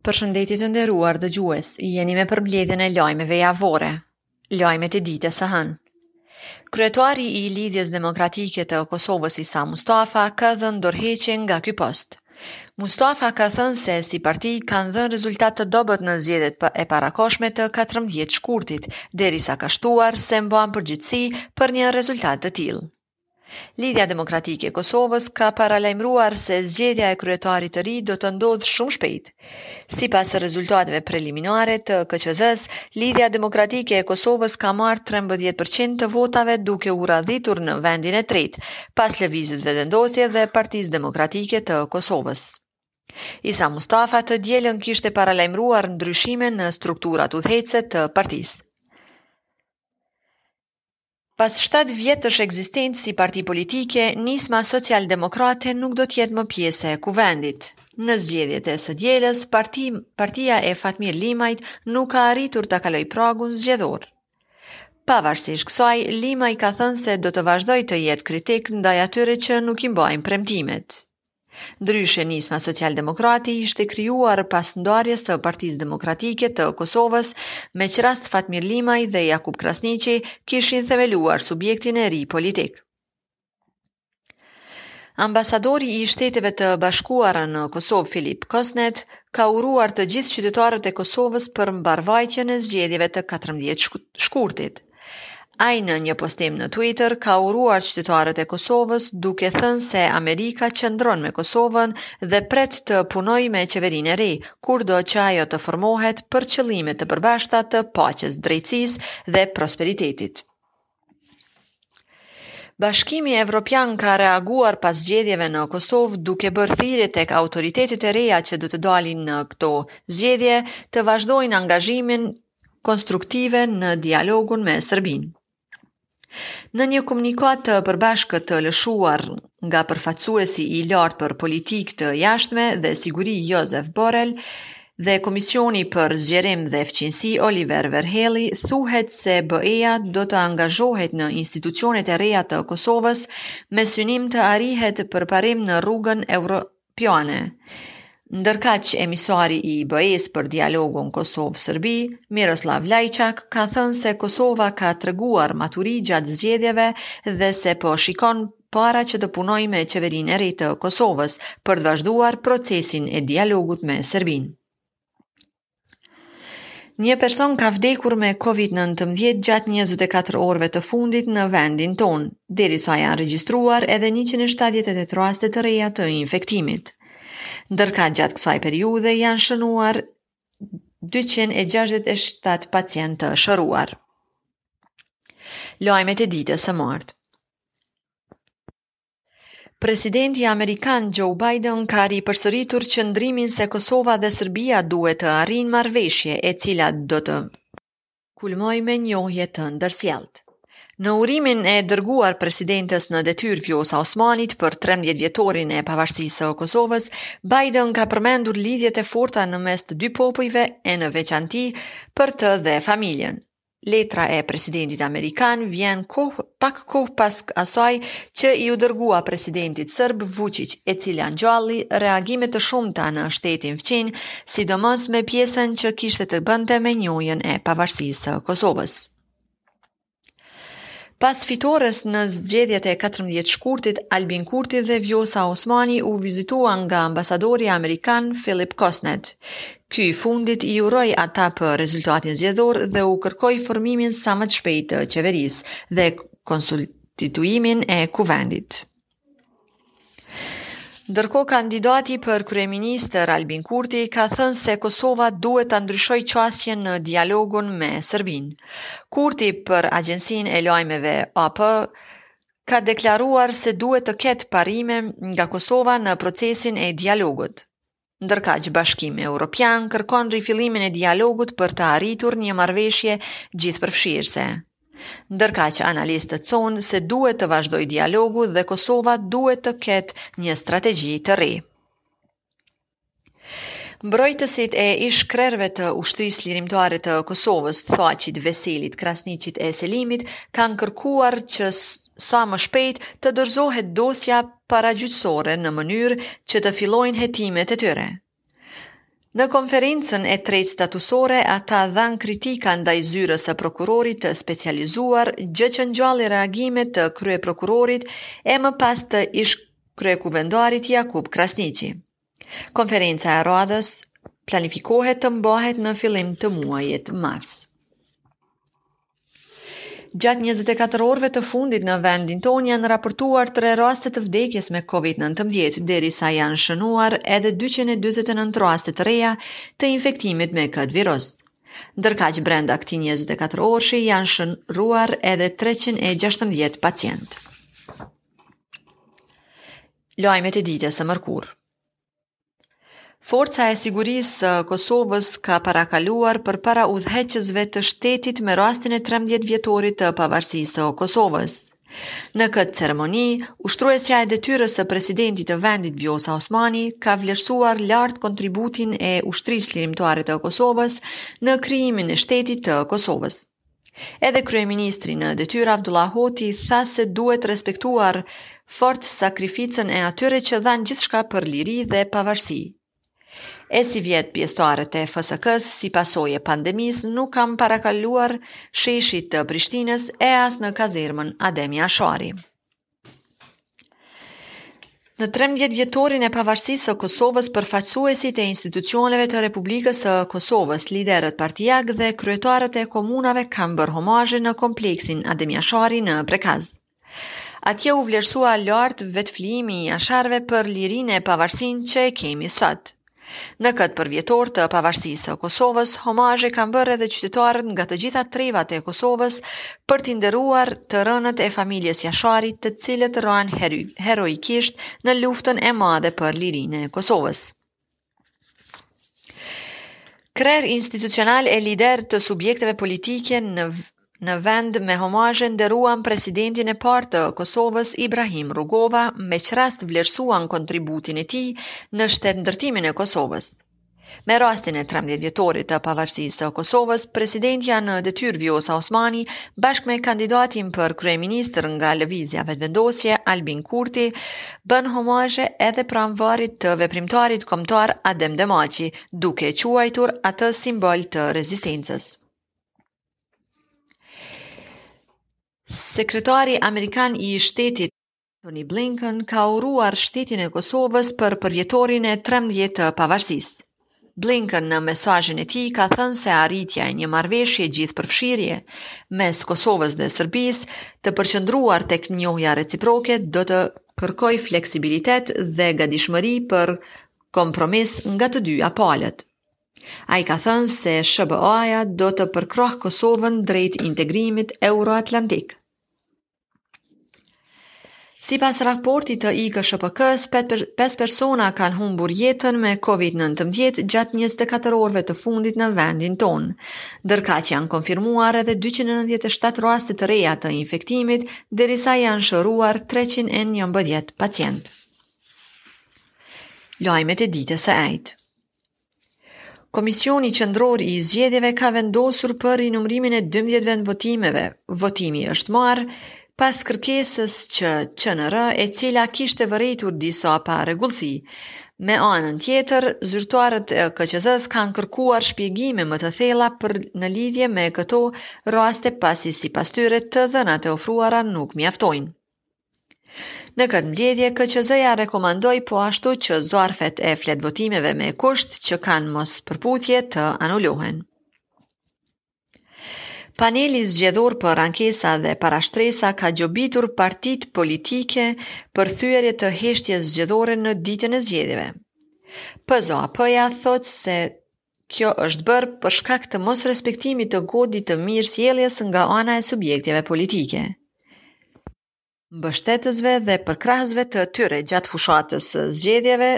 Përshëndetje të nderuar dëgjues, jeni me përmbledhjen e lajmeve javore. Lajmet e ditës së hënë. Kryetari i Lidhjes Demokratike të Kosovës Isa Mustafa ka dhënë dorëheqje nga ky post. Mustafa ka thënë se si parti kanë dhënë rezultat të dobët në zgjedhjet e parakohshme të katërmbëdhjetë shkurtit, derisa ka shtuar se mban përgjegjësi për një rezultat të tillë. Lidhja Demokratike e Kosovës ka paralajmëruar se zgjedhja e kryetarit të ri do të ndodhë shumë shpejt. Sipas rezultateve preliminare të KQZ-së, Lidhja Demokratike e Kosovës ka marrë 13 për qind të votave duke u radhitur në vendin e tretë, pas Lëvizjes Vetëvendosje dhe Partisë Demokratike të Kosovës. Isa Mustafa të dielën kishte paralajmëruar ndryshime në strukturat udhëheqëse të partisë. Pas shtatë vjetësh ekzistencë si parti politike, Nisma Socialdemokrate nuk do të jetë më pjesë e Kuvendit. Në zgjedhjet e së dielës, parti, partia e Fatmir Limajt nuk ka arritur ta kalojë pragun zgjedhor. Pavarësisht kësaj, Limaj ka thënë se do të vazhdojë të jetë kritik ndaj atyre që nuk i mbajnë premtimet. Ndryshe, Nisma Socialdemokrate ishte krijuar pas ndarjes së Partisë Demokratike të Kosovës, me ç'rast Fatmir Limaj dhe Jakup Krasniqi kishin themeluar subjektin e ri politik. Ambasadori i Shteteve të Bashkuara në Kosovë Filip Kosnet ka uruar të gjithë qytetarët e Kosovës për mbarëvajtjen e zgjedhjeve të 14 shkurtit. Ai në një postim në Twitter ka uruar qytetarët e Kosovës duke thënë se Amerika qëndron me Kosovën dhe pret të punojë me qeverinë e re, kurdo që ajo të formohet për qëllime të përbashkëta të paqes, drejtësisë dhe prosperitetit. Bashkimi Evropian ka reaguar pas zgjedhjeve në Kosovë duke bërë thirrje tek autoritetet e reja që do të dalin në këto zgjedhje të vazhdojnë angazhimin konstruktiv në dialogun me Serbinë. Në një komunikatë të përbashkët të lëshuar nga përfaqësuesi i lartë për politikë të jashtme dhe siguri Josef Borrell dhe Komisioni për Zgjerim dhe Fqinjësi Oliver Verhelli thuhet se BE-ja do të angazhohet në institucionet e reja të Kosovës me synim të arrihet përparim në rrugën euro piane. Ndërkaq, emisari i BE-së për dialogun Kosovë-Serbi, Miroslav Lajçak, ka thënë se Kosova ka treguar maturi gjatë zgjedhjeve dhe se po shikon para që të punojë me qeverinë e re të Kosovës për të vazhduar procesin e dialogut me Serbinë. Një person ka vdekur me COVID-19 gjatë 24 orëve të fundit në vendin tonë, derisa janë regjistruar edhe 178 raste të reja të infektimit. Ndërkaq gjatë kësaj periudhe janë shënuar 267 pacientë të shëruar. Lajmet e ditës së martë. Presidenti amerikan Joe Biden ka ripërsëritur qëndrimin se Kosova dhe Serbia duhet të arrijnë marrëveshje e cila do të kulmojë me njohje të ndërsjelltë. Në urimin e dërguar presidentes në detyrë Vjosa Osmanit për 13 vjetorin e pavarësisë së Kosovës, Biden ka përmendur lidhjet e forta në mes të dy popujve e në veçanti për të dhe familjen. Letra e presidentit amerikan vjen kohë pak kohë pas asaj që iu dërgua presidentit serb Vuçiq, e cila ngjalli reagime të shumta në shtetin fqinj, sidomos me pjesën që kishte të bënte me njohjen e pavarësisë së Kosovës. Pas fitores në zgjedhjet e 14 shkurtit, Albin Kurti dhe Vjosa Osmani u vizituan nga ambasadori amerikan Philip Kosnett. Ky i fundit i uroi ata për rezultatin zgjedhor dhe u kërkoi formimin sa më të shpejtë të qeverisë dhe konsultituimin e Kuvendit. Ndërkohë kandidati për kryeministër Albin Kurti ka thënë se Kosova duhet ta ndryshojë qasjen në dialogun me Serbinë. Kurti për agjencinë e lajmeve AP ka deklaruar se duhet të ketë parime nga Kosova në procesin e dialogut. Ndërkaq, Bashkimi Europian kërkon rifillimin e dialogut për të arritur një marrëveshje gjithëpërfshirëse. Ndërkaq, analistët thonë se duhet të vazhdojë dialogu dhe Kosova duhet të ketë një strategji të re. Mbrojtësit e ish-krerëve të Ushtrisë Çlirimtare të Kosovës, Thaçit, Veselit, Krasniqit e Selimit, kanë kërkuar që sa më shpejt të dorëzohet dosja paragjyqësore në mënyrë që të fillojnë hetimet e tyre. Në konferencën e tretë statusore, ata dhanë kritika ndaj zyrës së prokurorit të specializuar, gjë që ngjalli reagime të kryeprokurorit e më pas të ish-kryekuvendarit Jakup Krasniqi. Konferenca e radhës planifikohet të mbahet në fillim të muajit mars. Gjatë 24 orëve të fundit në vendin tonë janë raportuar tre raste të vdekjes me COVID-19, derisa janë shënuar edhe 249 raste të reja të infektimit me këtë virus. Ndërkaq brenda këtij 24 orëshi janë shëruar edhe 316 pacientë. Lajmet e ditës së mërkurë. Forca e Sigurisë së Kosovës ka parakaluar përpara udhëheqësve të shtetit me rastin e 13 vjetorit të pavarësisë së Kosovës. Në këtë ceremoni, ushtruesja e detyrës së presidentit të vendit Vjosa Osmani ka vlerësuar lart kontributin e Ushtrisë Çlirimtare të Kosovës në krijimin e shtetit të Kosovës. Edhe kryeministri në detyrë Avdullah Hoti tha se duhet respektuar fort sakrificën e atyre që dhanë gjithçka për liri dhe pavarësi. E sivjet pjesëtarët e FSK-së si pasojë e pandemisë nuk kanë parakaluar sheshit të Prishtinës e as në kazermën Adem Jashari. Në 13 vjetorin e pavarësisë së Kosovës, përfaqësuesit e institucioneve të Republikës së Kosovës, liderët partiak dhe kryetarët e komunave kanë bërë homazhe në kompleksin Adem Jashari në Prekaz. Atje u vlerësua lart vetëflijimi i Jasharëve për lirinë e pavarësinë që e kemi sot. Në këtë përvjetor të pavarësisë së Kosovës, homazhe kanë bërë edhe qytetarët nga të gjitha trevat e Kosovës për t'i nderuar të rënët e familjes Jashari, të cilët ranë heroikisht në luftën e madhe për lirinë e Kosovës. Krerë institucional e lider të subjekteve politike në Në vend me homazhe nderuan presidentin e parë të Kosovës Ibrahim Rugova, me ç'rast vlerësuan kontributin e tij në shtetndërtimin e Kosovës. Me rastin e 13 vjetorit të pavarësisë së Kosovës, presidentja në detyrë Vjosa Osmani, bashkë me kandidatin për kryeministër nga Lëvizja Vetëvendosje, Albin Kurti, bënë homazhe edhe pranë varrit të veprimtarit kombëtar Adem Demaçi, duke e quajtur atë simbol të rezistencës. Sekretari amerikan i shtetit Antony Blinken ka uruar shtetin e Kosovës për përvjetorin e 13 të pavarësisë. Blinken në mesazhin e tij ka thënë se arritja e një marrëveshje gjithëpërfshirëse mes Kosovës dhe Serbisë të përqendruar tek njohja reciproke do të kërkojë fleksibilitet dhe gatishmëri për kompromis nga të dyja palët. Ai ka thënë se SHBA-ja do të përkrahë Kosovën drejt integrimit euroatlantik. Sipas raportit të IKSHPK-së, 5 persona kanë humbur jetën me COVID-19 gjatë 24 orëve të fundit në vendin tonë, ndërkaq janë konfirmuar edhe 297 raste të reja të infektimit, derisa janë shëruar 311 pacientë. Lajmet e ditës së enjte. Komisioni Qendror i Zgjedhjeve ka vendosur për rinumërimin e 12 vendvotimeve. Vendimi është marrë pas kërkesës së QNR, e cila kishte vërejtur disa parregullsi. Në anën tjetër, zyrtarët e KQZ-së kanë kërkuar shpjegime më të thella për në lidhje me këto raste pasi sipas tyre të dhënat e ofruara nuk mjaftojnë. Në këtë mbledhje, KQZ-ja rekomandoi po ashtu që zarfet e fletëvotimeve me kusht që kanë mospërputhje të anulohen. Paneli zgjedhor për ankesa dhe parashtresa ka gjobitur partitë politike për thyerje të heshtjes zgjedhore në ditën e zgjedhjeve. PZAP-ja thotë se Kjo është bërë për shkak të mosrespektimit të kodit të mirësjelljes nga ana e subjekteve politike mbështetësve dhe përkrahësve të tyre gjatë fushatës së zgjedhjeve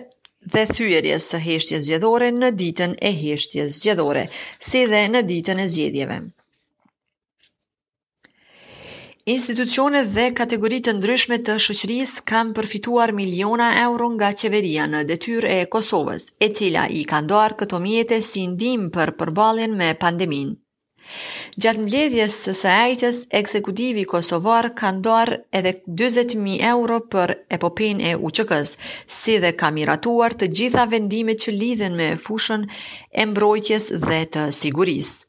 dhe thyerjes së heshtjes zgjedhore në ditën e heshtjes zgjedhore, si dhe në ditën e zgjedhjeve. Institucionet dhe kategori të ndryshme të shoqërisë kanë përfituar miliona euro nga qeveria në detyrë e Kosovës, e cila i ka ndarë këto mjete si ndihmë për përballjen me pandeminë. Gjatë mbledhjes së së enjtes, ekzekutivi kosovar ka ndarë edhe 20.000 euro për epopenë e UÇK-së, si dhe ka miratuar të gjitha vendimet që lidhen me fushën e mbrojtjes dhe të sigurisë.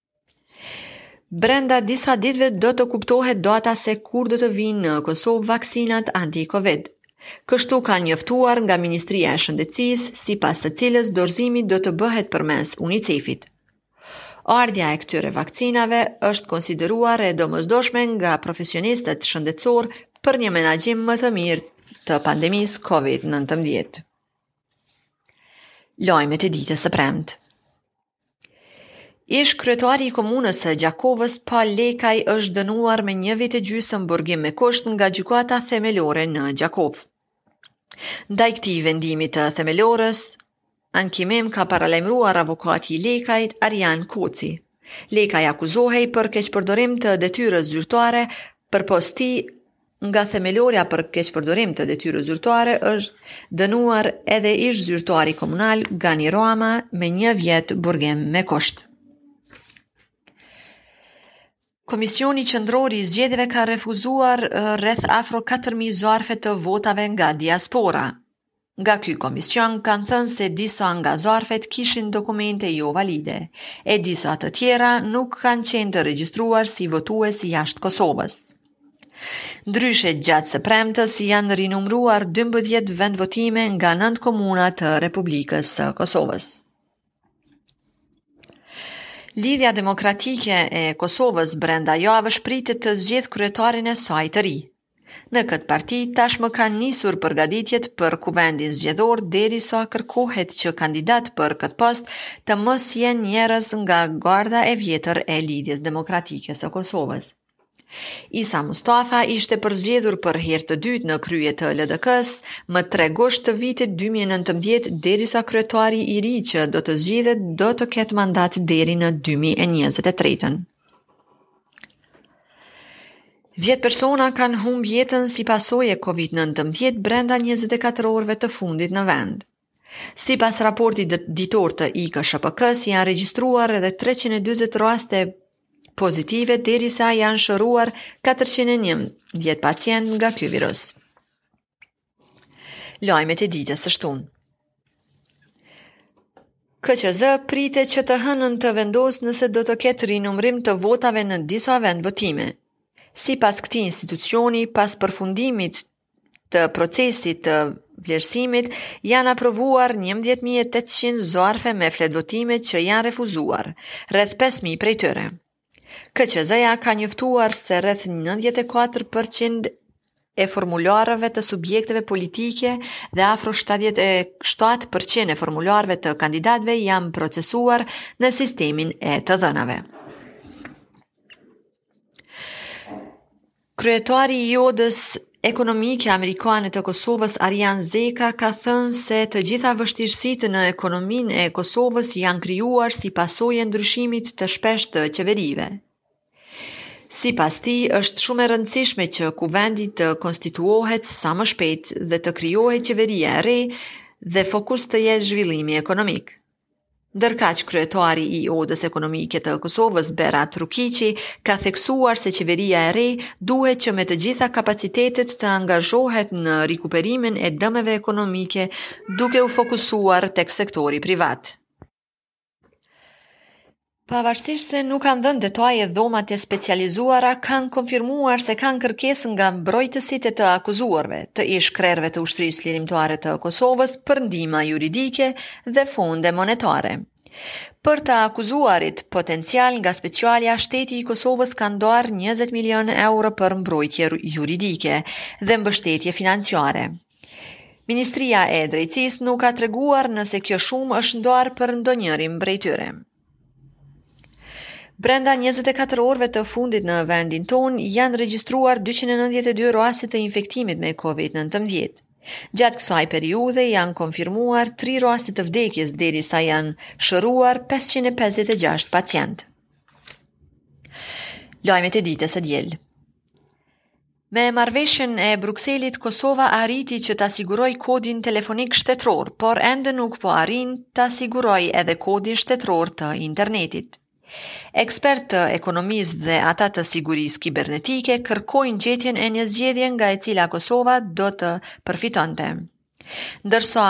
Brenda disa ditëve do të kuptohet data se kur do të vijnë në Kosovë vaksinat anti-Covid. Kështu kanë njoftuar nga Ministria e Shëndetësisë, sipas të cilës dorëzimi do të bëhet përmes UNICEF-it. Ardhja e këtyre vaksinave është konsideruar e domosdoshme nga profesionistët shëndetësorë për një menaxhim më të mirë të pandemisë COVID-19. Lajmet e ditës së premte. Ish kryetari i komunës së Gjakovës, Pal Lekaj, është dënuar me një vit e gjysmë burgim me kusht nga gjykata themelore në Gjakovë. Ndaj këtij vendimi të themelores, ankimim ka paralajmëruar avokati i Lekajt, Arian Koci. Lekaj akuzohej për keqpërdorim të detyrës zyrtare përpos tij Nga themelorja për keqpërdorim të detyrës zyrtare është dënuar edhe ish zyrtari komunal Gani Rama me një vit burgim me kusht. Komisioni Qendror i Zgjedhjeve ka refuzuar rreth afro 4000 zarfe të votave nga diaspora. Nga ky komision kanë thënë se disa nga zarfet kishin dokumente jo valide, e disa të tjera nuk kanë qenë të regjistruar si votues jashtë Kosovës. Ndryshe gjatë së premtës janë rinumruar 12 vendvotime nga 9 komuna të Republikës së Kosovës. Lidhja Demokratike e Kosovës brenda javësh pritet të zgjedhë kryetarin e saj të ri. Në këtë parti tashmë kanë nisur përgatitjet për kuvendin zgjedhor derisa kërkohet që kandidatë për këtë post të mos jenë njerëz nga garda e vjetër e Lidhjes Demokratike së Kosovës. Isa Mustafa ishte përzgjedhur për herë të dytë në krye të LDK-së më 3 gusht të vitit 2019 derisa kryetari i ri që do të zgjidhet do të ketë mandat deri në 2023-ën. Dhjetë persona kanë humb jetën si pasojë e COVID-19 brenda 24 orëve të fundit në vend. Sipas raportit ditor të IKSHPK-së janë regjistruar edhe 320 raste pozitive derisa janë shëruar 411 pacientë nga ky virus. Lajmet e ditës së shtunë. KQZ pritet që të hënën të vendosë nëse do të ketë rinumrim të votave në disa vendvotime. Sipas këtij institucioni, pas përfundimit të procesit të vlerësimit, janë aprovuar 11.800 zarfe me fletvotime që janë refuzuar, rreth 5.000 prej tyre. KQZ-ja ka njoftuar se rreth 94 për qind e formularëve të subjekteve politike dhe afro 77 për qind e formularëve të kandidatëve janë procesuar në sistemin e të dhënave. Kryetari i Odës Ekonomike Amerikane të Kosovës, Arian Zeka, ka thënë se të gjitha vështirësitë në ekonominë e Kosovës janë krijuar si pasojë e ndryshimit të shpeshtë të qeverive. Sipas tij, është shumë e rëndësishme që Kuvendi të konstituohet sa më shpejt dhe të krijohet qeveria e re dhe fokus të jetë zhvillimi ekonomik. Ndërkaq, kryetari i Odës Ekonomike të Kosovës, Berat Rukiqi, ka theksuar se qeveria e re duhet që me të gjitha kapacitetet të angazhohet në rikuperimin e dëmeve ekonomike duke u fokusuar tek sektori privat. Pavarësisht se nuk kanë dhënë detaje dhomat e specializuara kanë konfirmuar se kanë kërkesë nga mbrojtësit e të akuzuarve, të ish-krerëve të Ushtrisë Çlirimtare të Kosovës për ndihma juridike dhe fonde monetare. Për të akuzuarit potencialë nga Specialja, shteti i Kosovës ka ndarë 20 milionë euro për mbrojtje juridike dhe mbështetje financiare. Ministria e Drejtësisë nuk ka treguar nëse kjo shumë është ndarë për ndonjërin prej tyre. Brenda 24 orëve të fundit në vendin tonë janë regjistruar 292 raste të infektimit me COVID-19. Gjatë kësaj periudhe janë konfirmuar 3 raste të vdekjes derisa janë shëruar 556 pacientë. Lajmet e ditës së diel Me Marrëveshjen e Brukselit Kosova arriti që ta sigurojë kodin telefonik shtetëror, por ende nuk po arrin ta sigurojë edhe kodin shtetëror të internetit. Ekspertë të ekonomisë dhe ata të sigurisë kibernetike kërkojnë gjetjen e një zgjedhje nga e cila Kosova do të përfitonte. Ndërsa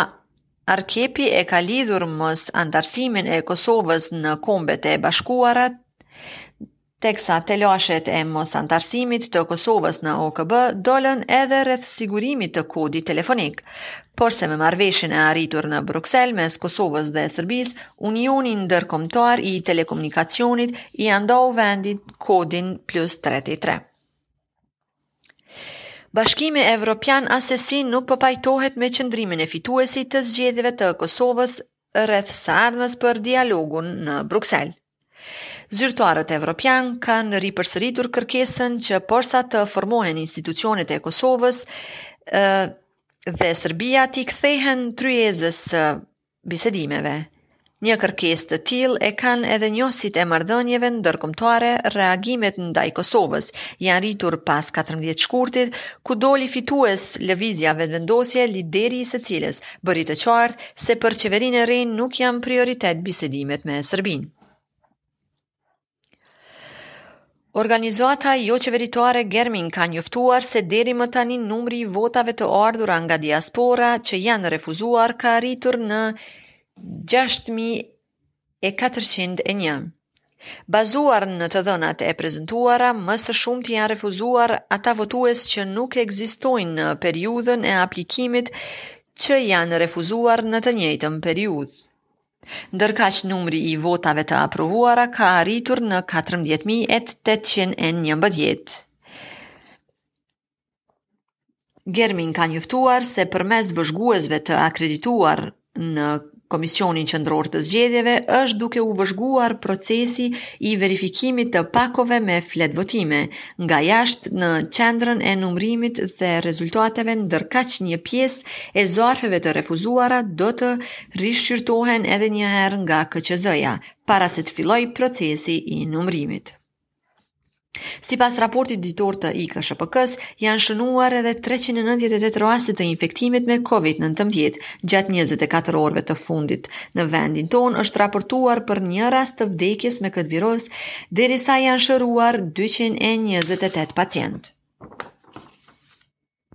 ARKEP-i e ka lidhur mosanëtarësimin e Kosovës në Kombet e Bashkuara teksa telashet e mosanëtarësimit të Kosovës në OKB dolën edhe rreth sigurimit të kodit telefonik. Porse me marrëveshjen e arritur në Bruksel mes Kosovës dhe Serbisë, Unioni Ndërkombëtar i Telekomunikacionit ia ndau vendit kodin plus 383. Bashkimi Evropian asesi nuk po pajtohet me qëndrimin e fituesit të zgjedhjeve të Kosovës rreth së ardhmes për dialogun në Bruksel. Zyrtarët evropianë kanë ripërsëritur kërkesën që porsa të formohen institucionet e Kosovës dhe Serbia t'i kthehen tryezës së bisedimeve. Një kërkesë të tillë e kanë edhe njohësit e marrëdhënieve ndërkombëtare, reagimet ndaj Kosovës janë rritur pas 14 shkurtit, ku doli fitues Lëvizja Vetëvendosje lideri i së cilës bëri të qartë se për qeverinë e re nuk janë prioritet bisedimet me Serbinë. Organizata joqeveritare Germin ka njoftuar se deri më tani numri i votave të ardhura nga diaspora që janë refuzuar ka arritur në e katërqind e një. Bazuar në të dhënat e prezantuara, më së shumti janë refuzuar ata votues që nuk ekzistojnë në periudhën e aplikimit që janë refuzuar në të njëjtën periudhë. Ndërkaq numri i votave të aprovuara ka arritur në 14811. Germin ka njoftuar se përmes vëzhguesve të akredituar në Komisionin Qendror të Zgjedhjeve është duke u vëzhguar procesi i verifikimit të pakove me fletvotime nga jashtë në qendrën e numërimit dhe rezultateve ndërkaq një pjesë e zarfeve të refuzuara do të rishqyrtohen edhe një herë nga KQZ-ja para se të fillojë procesi i numërimit. Sipas raportit ditor të IKSHPK-së, janë shënuar edhe 398 raste të infektimit me COVID-19 gjatë 24 orëve të fundit. Në vendin tonë është raportuar për një rast të vdekjes me këtë virus, derisa janë shëruar 228 pacientë.